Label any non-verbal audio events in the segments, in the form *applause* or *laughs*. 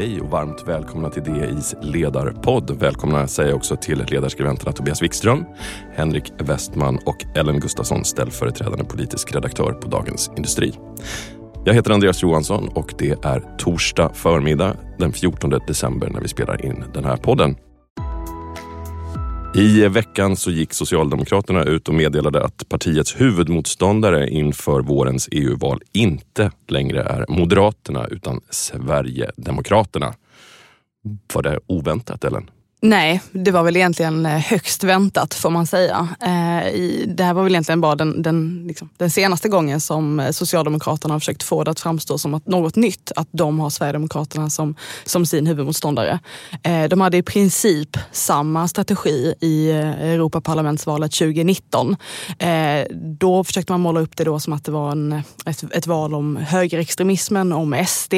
Hej och varmt välkomna till DIs ledarpodd. Välkomna säger jag också till ledarskribenterna Tobias Wikström, Henrik Westman och Ellen Gustafsson, ställföreträdande politisk redaktör på Dagens Industri. Jag heter Andreas Johansson och det är torsdag förmiddag den 14 december när vi spelar in den här podden. I veckan så gick Socialdemokraterna ut och meddelade att partiets huvudmotståndare inför vårens EU-val inte längre är Moderaterna utan Sverigedemokraterna. Var det oväntat, Ellen? Nej, det var väl egentligen eh, högst väntat får man säga. Eh, det här var väl egentligen bara den, den, liksom, den, senaste gången som eh, Socialdemokraterna har försökt få det att framstå som att något nytt, att de har Sverigedemokraterna som, som sin huvudmotståndare. De hade i princip samma strategi i Europaparlamentsvalet 2019. Då försökte man måla upp det då som att det var en, ett, ett val om högerextremismen, om SD.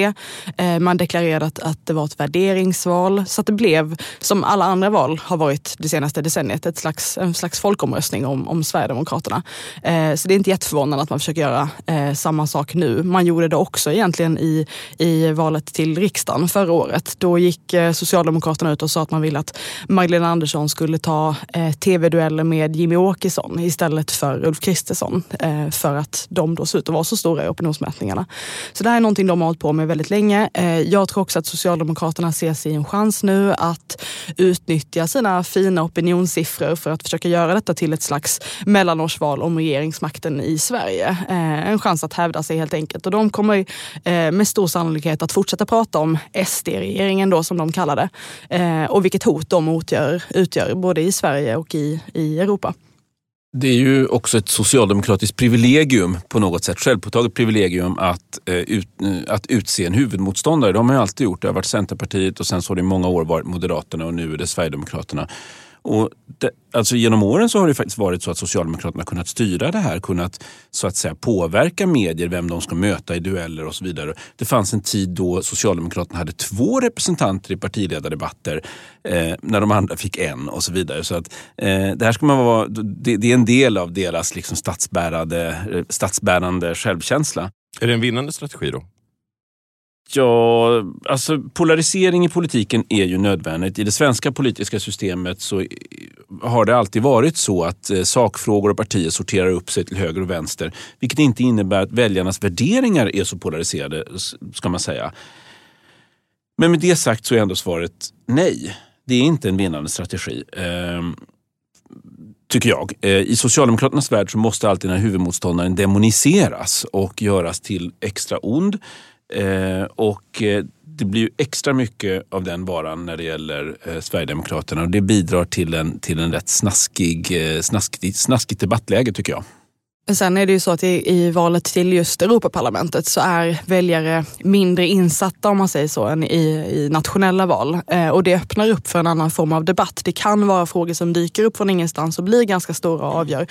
Man deklarerade att, att det var ett värderingsval, så att det blev som alla andra val har varit det senaste decenniet ett slags, en slags folkomröstning om, om Sverigedemokraterna. Eh, så det är inte jätteförvånande att man försöker göra eh, samma sak nu. Man gjorde det också egentligen i, i valet till riksdagen förra året. Då gick eh, Socialdemokraterna ut och sa att man ville att Magdalena Andersson skulle ta eh, tv-dueller med Jimmy Åkesson istället för Ulf Kristersson. Eh, för att de då ser ut att vara så stora i opinionsmätningarna. Så det här är någonting de har hållit på med väldigt länge. Eh, jag tror också att Socialdemokraterna ser sig en chans nu att utnyttja sina fina opinionssiffror för att försöka göra detta till ett slags mellanårsval om regeringsmakten i Sverige. Eh, en chans att hävda sig helt enkelt. Och de kommer eh, med stor sannolikhet att fortsätta prata om SD-regeringen då som de kallar det. Eh, och vilket hot de utgör, utgör både i Sverige och i, i Europa. Det är ju också ett socialdemokratiskt privilegium på något sätt, självpåtaget privilegium att, eh, ut, eh, att utse en huvudmotståndare. Det har man ju alltid gjort. Det har varit Centerpartiet och sen så har det i många år varit Moderaterna och nu är det Sverigedemokraterna. Och det, alltså genom åren så har det faktiskt varit så att Socialdemokraterna kunnat styra det här, kunnat så att säga påverka medier, vem de ska möta i dueller och så vidare. Det fanns en tid då Socialdemokraterna hade två representanter i partiledardebatter eh, när de andra fick en och så vidare. Så att, eh, det här ska man vara, det, det, är en del av deras liksom statsbärande, eh, statsbärande självkänsla. Är det en vinnande strategi då? Ja, alltså polarisering i politiken är ju nödvändigt. I det svenska politiska systemet så har det alltid varit så att eh, sakfrågor och partier sorterar upp sig till höger och vänster. Vilket inte innebär att väljarnas värderingar är så polariserade, ska man säga. Men med det sagt så är ändå svaret nej. Det är inte en vinnande strategi. Ehm, tycker jag. Eh, I Socialdemokraternas värld så måste alltid den här huvudmotståndaren demoniseras och göras till extra ond. Eh, och eh, det blir ju extra mycket av den varan när det gäller eh, Sverigedemokraterna och det bidrar till en, till en rätt snaskig, eh, snaskigt, snaskigt debattläge tycker jag. Sen är det ju så att i, i, valet till just Europaparlamentet så är väljare mindre insatta om man säger så än i, i nationella val. Eh, och det öppnar upp för en annan form av debatt. Det kan vara frågor som dyker upp från ingenstans och blir ganska stora och avgör.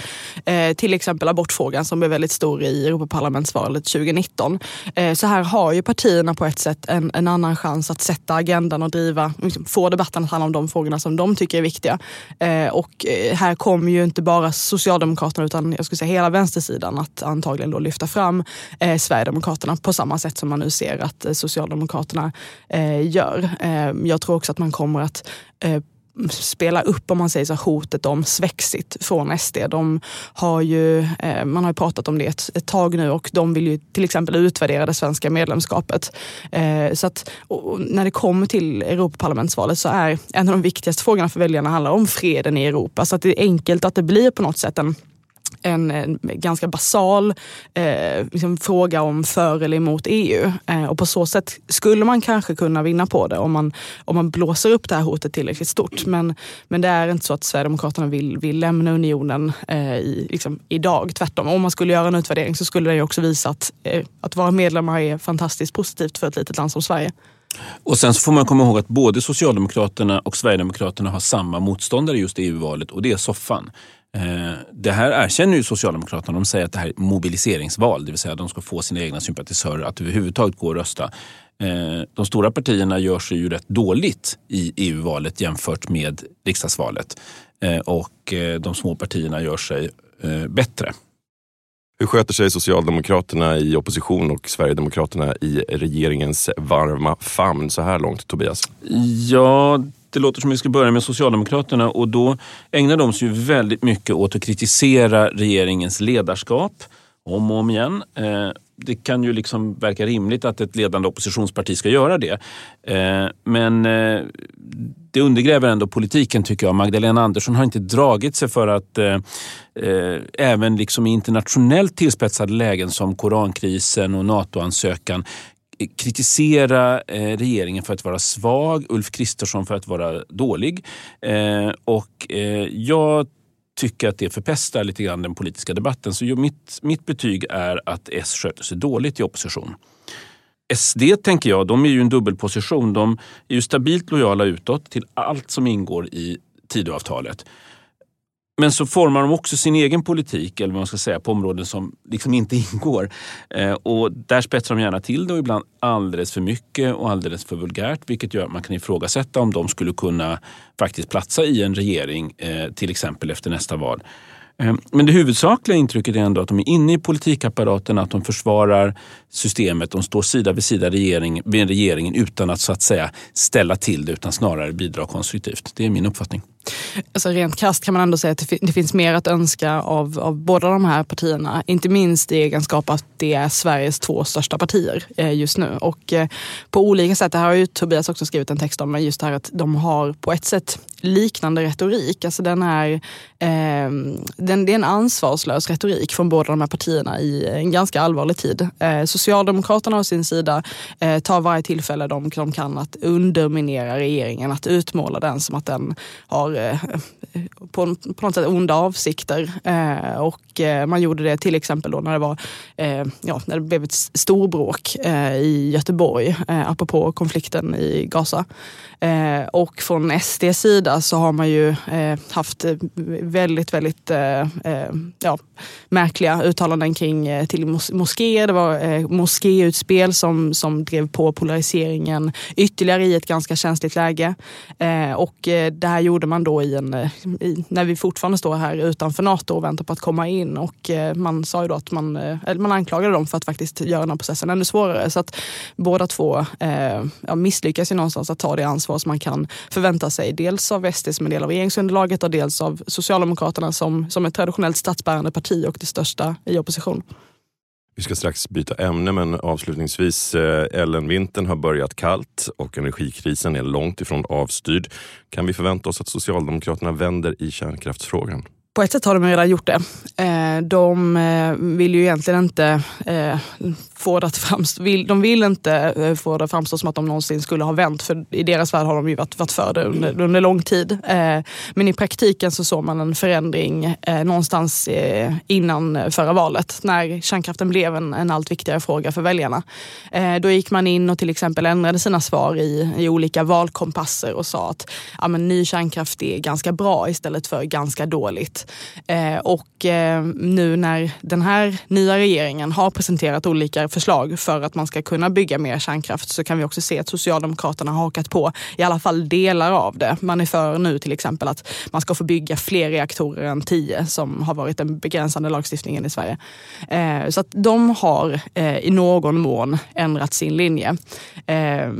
Eh, till exempel abortfrågan som blev väldigt stor i Europaparlamentsvalet 2019. Eh, så här har ju partierna på ett sätt en, en annan chans att sätta agendan och driva, liksom, få debatten att handla om de frågorna som de tycker är viktiga. Eh, och eh, här kommer ju inte bara Socialdemokraterna utan jag skulle säga hela vänstersidan att antagligen då lyfta fram eh, Sverigedemokraterna på samma sätt som man nu ser att eh, Socialdemokraterna eh, gör. Eh, jag tror också att man kommer att eh, spela upp om man säger så, hotet om svexit från SD. De har ju, eh, man har ju pratat om det ett, ett, tag nu och de vill ju till exempel utvärdera det svenska medlemskapet. Eh, så att, när det kommer till Europaparlamentsvalet så är en av de viktigaste frågorna för väljarna handlar om freden i Europa. Så att det är enkelt att det blir på något sätt en en, en ganska basal eh, liksom fråga om för eller emot EU. Eh, och på så sätt skulle man kanske kunna vinna på det om man, om man blåser upp det här hotet tillräckligt stort. Men, men det är inte så att Sverigedemokraterna vill, vill lämna unionen eh, i, liksom, idag. Tvärtom, om man skulle göra en utvärdering så skulle det också visa att, eh, att vara medlemmar är fantastiskt positivt för ett litet land som Sverige. Och sen så får man komma ihåg att både Socialdemokraterna och Sverigedemokraterna har samma motståndare just i EU-valet och det är soffan. Eh, det här erkänner ju Socialdemokraterna. De säger att det här är mobiliseringsval, det vill säga att de ska få sina egna sympatisörer att överhuvudtaget gå och rösta. Eh, de stora partierna gör sig ju rätt dåligt i EU-valet jämfört med riksdagsvalet. Eh, och de små partierna gör sig bättre. Hur sköter sig Socialdemokraterna i opposition och Sverigedemokraterna i regeringens varma famn så här långt, Tobias? Ja, det låter som att vi ska börja med Socialdemokraterna och då ägnar de sig ju väldigt mycket åt att kritisera regeringens ledarskap om och om igen. Eh, det kan ju liksom verka rimligt att ett ledande oppositionsparti ska göra det. Eh, men eh, det undergräver ändå politiken tycker jag. Magdalena Andersson har inte dragit sig för att eh, även liksom i internationellt tillspetsade lägen som korankrisen och NATO-ansökan kritisera regeringen för att vara svag, Ulf Kristersson för att vara dålig. Och jag tycker att det förpestar lite grann den politiska debatten. Så mitt, mitt betyg är att S sköter sig dåligt i opposition. SD tänker jag, de är ju en dubbelposition. De är ju stabilt lojala utåt till allt som ingår i Tidöavtalet. Men så formar de också sin egen politik, eller vad man ska säga, på områden som liksom inte *laughs* ingår. Eh, och där spetsar de gärna till det och ibland alldeles för mycket och alldeles för vulgärt, vilket gör att man kan ifrågasätta om de skulle kunna faktiskt platsa i en regering, eh, till exempel efter nästa val. Eh, men det huvudsakliga intrycket är ändå att de är inne i politikapparaten, att de försvarar systemet. De står sida vid sida regering, vid regeringen utan att så att säga ställa till det, utan snarare bidra konstruktivt. Det är min uppfattning. Alltså rent krasst kan man ändå säga att det finns mer att önska av, av båda de här partierna. Inte minst i egenskap att det är Sveriges två största partier eh, just nu. Och eh, på olika sätt, det här har ju Tobias också skrivit en text om, men just det här att de har på ett sätt liknande retorik. Alltså den är, eh, den, det är en ansvarslös retorik från båda de här partierna i en ganska allvarlig tid. Eh, Socialdemokraterna å sin sida eh, tar varje tillfälle de, de kan att underminera regeringen, att utmåla den som att den har eh, på, på något sätt onda avsikter. Eh, och eh, man gjorde det till exempel då när det var eh, ja, när det blev ett storbråk eh, i Göteborg eh, apropå konflikten i Gaza. Eh, och från SDs sida så har man ju eh, haft eh, väldigt, väldigt eh, eh, ja, märkliga uttalanden kring till mos moskéer. Det var eh, moskéutspel som, som drev på polariseringen ytterligare i ett ganska känsligt läge. Eh, och det här gjorde man då i en, eh, i, när vi fortfarande står här utanför NATO och väntar på att komma in. Och eh, man sa ju då att man, eh, man anklagade dem för att faktiskt göra den här processen ännu svårare. Så att båda två ja, misslyckas ju någonstans att ta det ansvar ansvar som man kan förvänta sig. Dels av SD som en del av regeringsunderlaget och dels av Socialdemokraterna som, som ett traditionellt statsbärande parti och det största i opposition. Vi ska strax byta ämne men avslutningsvis, eh, Ellenvintern har börjat kallt och energikrisen är långt ifrån avstyrd. Kan vi förvänta oss att Socialdemokraterna vänder i kärnkraftsfrågan? På ett sätt har de redan gjort det. Eh, de eh, vill ju egentligen inte eh, få det att framstå, de vill inte få det att framstå som att de någonsin skulle ha vänt, för i deras värld har de ju varit, varit för det under, under lång tid. Men i praktiken så såg man en förändring någonstans innan förra valet, när kärnkraften blev en, en allt viktigare fråga för väljarna. Då gick man in och till exempel ändrade sina svar i, i olika valkompasser och sa att ja, men ny kärnkraft är ganska bra istället för ganska dåligt. Eh, och eh, nu när den här nya regeringen har presenterat olika förslag för att man ska kunna bygga mer kärnkraft så kan vi också se att Socialdemokraterna har hakat på i alla fall delar av det. Man är för nu till exempel att man ska få bygga fler reaktorer än tio som har varit den begränsande lagstiftningen i Sverige. Eh, så att de har i någon mån ändrat sin linje.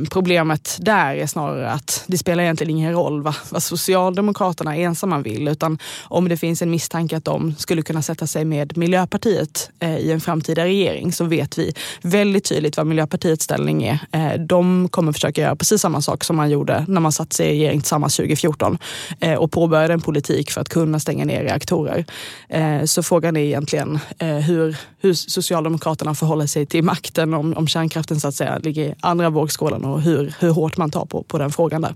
Problemet där är snarare att det spelar egentligen ingen roll vad, vad Socialdemokraterna ensamma vill utan om det finns en misstanke att de skulle kunna sätta sig med Miljöpartiet eh, i en framtida regering så vet vi väldigt tydligt vad Miljöpartiets ställning är. Eh, de kommer försöka göra precis samma sak som man gjorde när man satt sig i regering tillsammans 2014 eh, och påbörjade en politik för att kunna stänga ner reaktorer. Eh, så frågan är egentligen eh, hur, hur Socialdemokraterna förhåller sig till makten om, om kärnkraften så att säga ligger i andra vågskålen och hur, hur hårt man tar på, på den frågan där.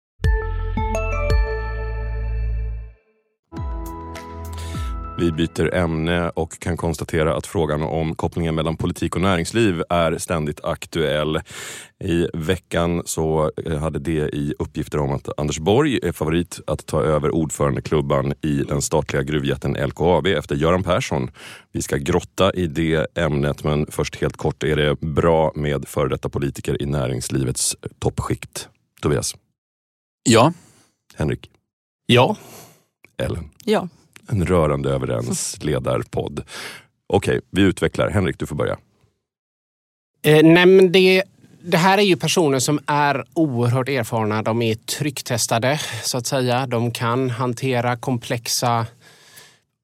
Vi byter ämne och kan konstatera att frågan om kopplingen mellan politik och näringsliv är ständigt aktuell. I veckan så eh, hade det i uppgifter om att Anders Borg är favorit att ta över ordförandeklubban i den statliga gruvjätten LKAB efter Göran Persson. Vi ska grotta i det ämnet men först helt kort, är det bra med före detta politiker i näringslivets toppskikt? Tobias? Ja. Henrik? Ja. Ellen? Ja. En rörande överens *laughs* ledarpodd. Okej, okay, vi utvecklar. Henrik, du får börja. Eh, nej, men det, det här är ju personer som är oerhört erfarna. De är trycktestade, så att säga. De kan hantera komplexa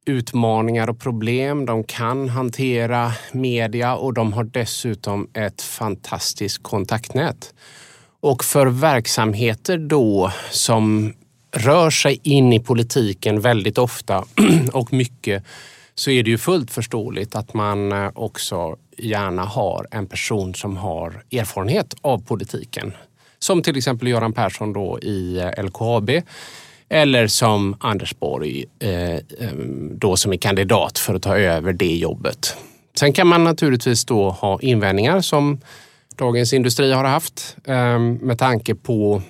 utmaningar och problem. De kan hantera media och de har dessutom ett fantastiskt kontaktnät. Och för verksamheter då som rör sig in i politiken väldigt ofta *clears throat* och mycket så är det ju fullt förståeligt att man eh, också gärna har en person som har erfarenhet av politiken. Som till exempel Göran Persson då i eh, LKAB eller som Anders Borg eh, då som är kandidat för att ta över det jobbet. Sen kan man naturligtvis då ha invändningar som Dagens Industri har haft med tanke på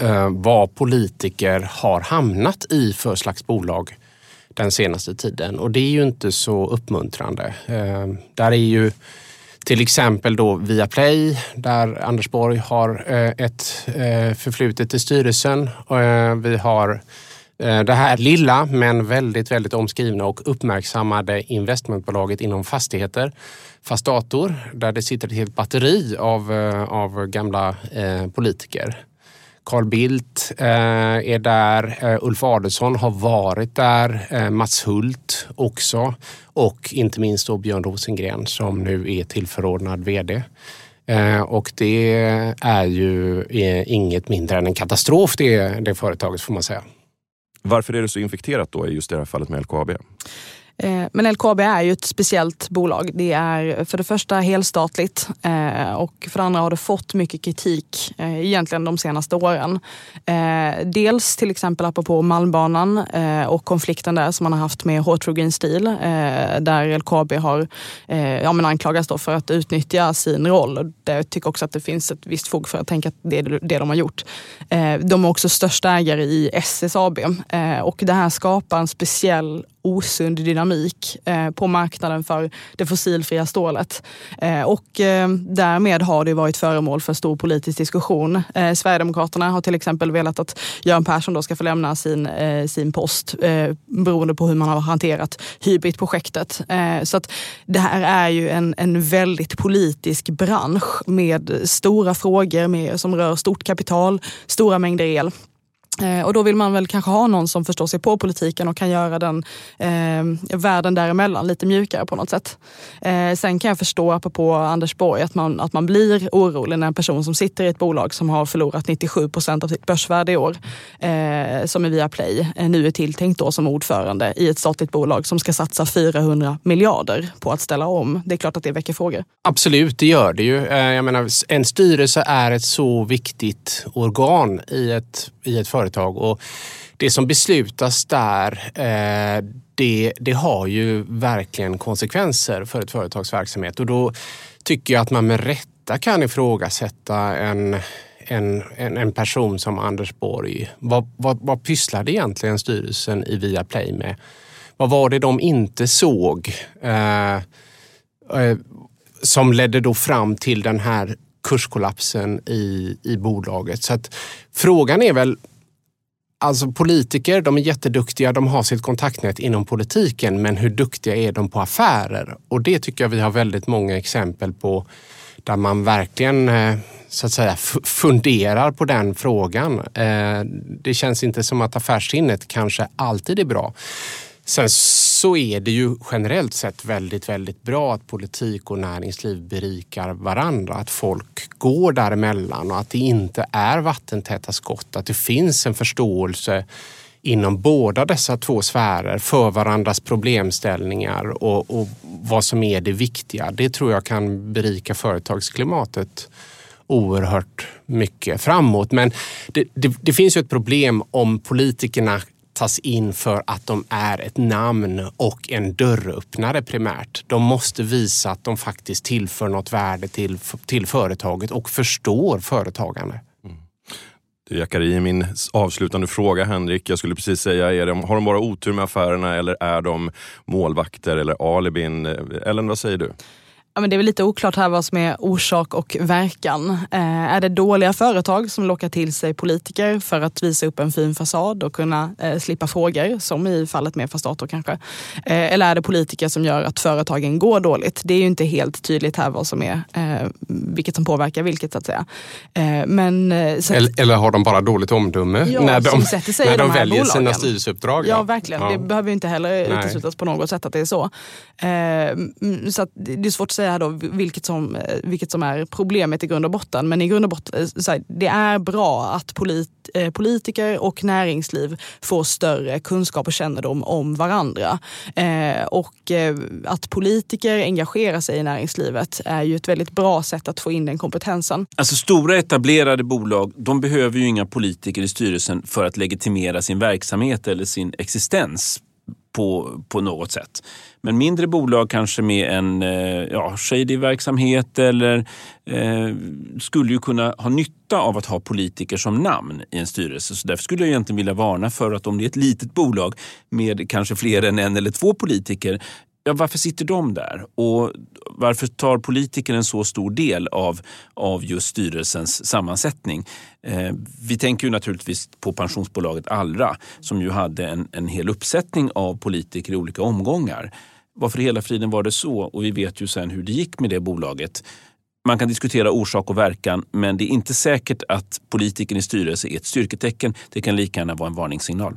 Eh, vad politiker har hamnat i för slags bolag den senaste tiden. Och det är ju inte så uppmuntrande. Eh, där är ju till exempel då Viaplay där Anders Borg har eh, ett eh, förflutet i styrelsen. Eh, vi har eh, det här lilla men väldigt, väldigt omskrivna och uppmärksammade investmentbolaget inom fastigheter, Fastator, där det sitter ett helt batteri av, eh, av gamla eh, politiker. Carl Bildt eh, är där, eh, Ulf Adelsohn har varit där, eh, Mats Hult också och inte minst då Björn Rosengren som nu är tillförordnad VD. Och det är ju inget mindre än en katastrof det, det företaget får man säga. Varför är det så infekterat då i just det här fallet med LKAB? Eh, men LKAB är ju ett speciellt bolag. Det är för det första helstatligt eh, och för det andra har det fått mycket kritik eh, egentligen de senaste åren. Dels till exempel apropå Malmbanan och konflikten där som man har haft med H2 Green Steel där LKAB har ja, men anklagats då för att utnyttja sin roll. Jag tycker också att det finns ett visst fog för att tänka att det är det de har gjort. De är också största ägare i SSAB och det här skapar en speciell osund dynamik eh, på marknaden för det fossilfria stålet. Eh, och eh, därmed har det varit föremål för stor politisk diskussion. Eh, Sverigedemokraterna har till exempel velat att Göran Persson då ska få lämna sin, eh, sin post eh, beroende på hur man har hanterat Hybrit-projektet. Så att det här är ju en, en väldigt politisk bransch med stora frågor med, som rör stort kapital, stora mängder el. Eh, och då vill man väl kanske ha någon som förstår sig på politiken och kan göra den eh, världen däremellan lite mjukare på något sätt. Eh, sen kan jag förstå, apropå Anders Borg, att man, att man blir orolig när en person som sitter i ett bolag som har förlorat 97 procent av sitt börsvärde i år, eh, som är Viaplay, eh, nu är tilltänkt då som ordförande i ett statligt bolag som ska satsa 400 miljarder på att ställa om. Det är klart att det väcker frågor. Absolut, det gör det ju. Eh, jag menar, en styrelse är ett så viktigt organ i ett, i ett företag företag. Och det som beslutas där, eh, det, det har ju verkligen konsekvenser för ett företags verksamhet. Och då tycker jag att man med rätta kan ifrågasätta en en, en, en person som Anders Borg. Vad, vad, vad pysslade egentligen styrelsen i Viaplay med? Vad var det de inte såg? Eh, eh, som ledde då fram till den här kurskollapsen i, i bolaget. Så att frågan är väl Alltså politiker, de är jätteduktiga, de har sitt kontaktnät inom politiken, men hur duktiga är de på affärer? Och det tycker jag vi har väldigt många exempel på där man verkligen eh, så att säga funderar på den frågan. Eh, det känns inte som att affärssinnet kanske alltid är bra. Sen så är det ju generellt sett väldigt, väldigt bra att politik och näringsliv berikar varandra. Att folk går däremellan och att det inte är vattentäta skott. Att det finns en förståelse inom båda dessa två sfärer för varandras problemställningar och, och vad som är det viktiga. Det tror jag kan berika företagsklimatet oerhört mycket framåt. Men det, det, det, finns ju ett problem om politikerna tas in för att de är ett namn och en dörröppnare primärt. De måste visa att de faktiskt tillför något värde till, till företaget och förstår företagande. Mm. Det jackar i min avslutande fråga Henrik. Jag skulle precis säga, är de, har de bara otur med affärerna eller är de målvakter eller alibin? Eh, Ellen, vad säger du? Ja, men det är väl lite oklart här vad som är orsak och verkan. Eh, är det dåliga företag som lockar till sig politiker för att visa upp en fin fasad och kunna eh, slippa frågor, som i fallet med Fastato kanske? Eh, eller är det politiker som gör att företagen går dåligt? Det är ju inte helt tydligt här vad som är, eh, vilket som påverkar vilket så att säga. Eh, men, eh, så eller, eller, har de bara dåligt omdöme ja, när de, när de, de väljer bolagen. sina styrelseuppdrag? Ja, verkligen. Ja. Det behöver ju inte heller uteslutas på något sätt att det är så. så det är svårt att säga då vilket som, eh, vilket som är problemet i grund och botten. Men i grund och botten, eh, här, det är bra att polit, eh, politiker och näringsliv får större kunskap och kännedom om varandra. Eh, och eh, att politiker engagerar sig i näringslivet är ju ett väldigt bra sätt att få in den kompetensen. Alltså stora etablerade bolag, de behöver ju inga politiker i styrelsen för att legitimera sin verksamhet eller sin existens på, på något sätt. Men mindre bolag kanske med en eh, ja, shady verksamhet eller eh, skulle ju kunna ha nytta av att ha politiker som namn i en styrelse. Så därför skulle jag egentligen vilja varna för att om det är ett litet bolag med kanske fler än en eller två politiker ja, varför sitter de där? Och varför tar politiker en så stor del av, av just styrelsens sammansättning? Eh, vi tänker ju naturligtvis på pensionsbolaget Allra som ju hade en, en hel uppsättning av politiker i olika omgångar. Varför i hela friden var det så? Och vi vet ju sen hur det gick med det bolaget. Man kan diskutera orsak och verkan, men det är inte säkert att politikern i styrelse är ett styrketecken. Det kan lika gärna vara en varningssignal.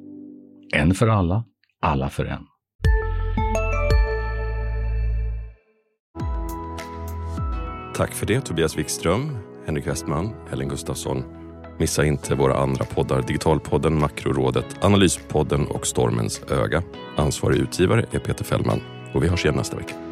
En för alla, alla för en. Tack för det Tobias Wikström, Henrik Westman, Ellen Gustafsson. Missa inte våra andra poddar Digitalpodden, Makrorådet, Analyspodden och Stormens öga. Ansvarig utgivare är Peter Fällman och vi hörs igen nästa vecka.